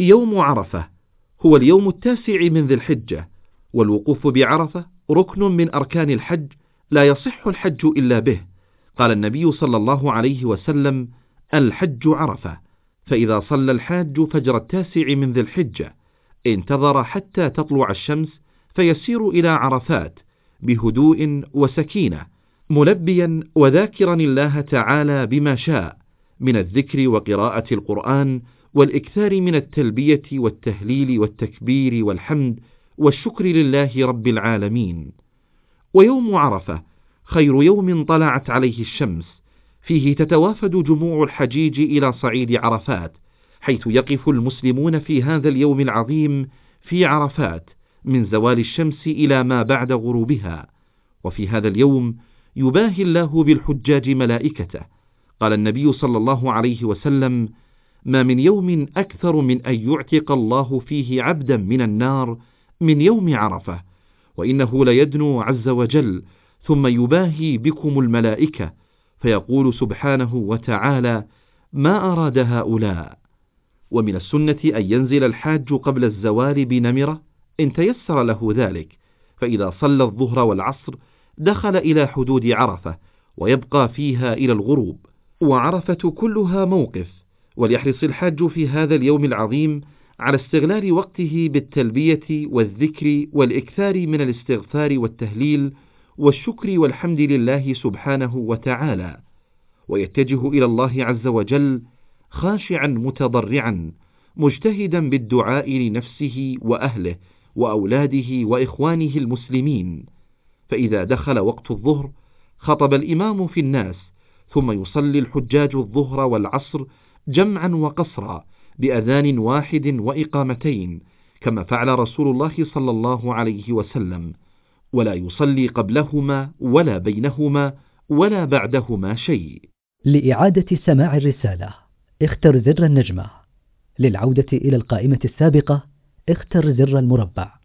يوم عرفة هو اليوم التاسع من ذي الحجة والوقوف بعرفة ركن من أركان الحج لا يصح الحج إلا به. قال النبي صلى الله عليه وسلم الحج عرفة فإذا صلى الحاج فجر التاسع من ذي الحجة انتظر حتى تطلع الشمس فيسير إلى عرفات بهدوء وسكينة ملبيا وذاكرا الله تعالى بما شاء من الذكر وقراءة القرآن والإكثار من التلبية والتهليل والتكبير والحمد والشكر لله رب العالمين. ويوم عرفة خير يوم طلعت عليه الشمس فيه تتوافد جموع الحجيج إلى صعيد عرفات حيث يقف المسلمون في هذا اليوم العظيم في عرفات من زوال الشمس إلى ما بعد غروبها. وفي هذا اليوم يباهي الله بالحجاج ملائكته. قال النبي صلى الله عليه وسلم ما من يوم أكثر من أن يعتق الله فيه عبدا من النار من يوم عرفة وإنه ليدنو عز وجل ثم يباهي بكم الملائكة فيقول سبحانه وتعالى ما أراد هؤلاء؟ ومن السنة أن ينزل الحاج قبل الزوال بنمرة إن تيسر له ذلك فإذا صلى الظهر والعصر دخل إلى حدود عرفة ويبقى فيها إلى الغروب وعرفة كلها موقف. وليحرص الحاج في هذا اليوم العظيم على استغلال وقته بالتلبية والذكر والإكثار من الاستغفار والتهليل والشكر والحمد لله سبحانه وتعالى ويتجه إلى الله عز وجل خاشعا متضرعا مجتهدا بالدعاء لنفسه وأهله وأولاده وإخوانه المسلمين. فإذا دخل وقت الظهر خطب الإمام في الناس ثم يصلي الحجاج الظهر والعصر جمعا وقصرا بأذان واحد وإقامتين كما فعل رسول الله صلى الله عليه وسلم ولا يصلي قبلهما ولا بينهما ولا بعدهما شيء. لإعادة سماع الرسالة اختر زر النجمة. للعودة إلى القائمة السابقة اختر زر المربع.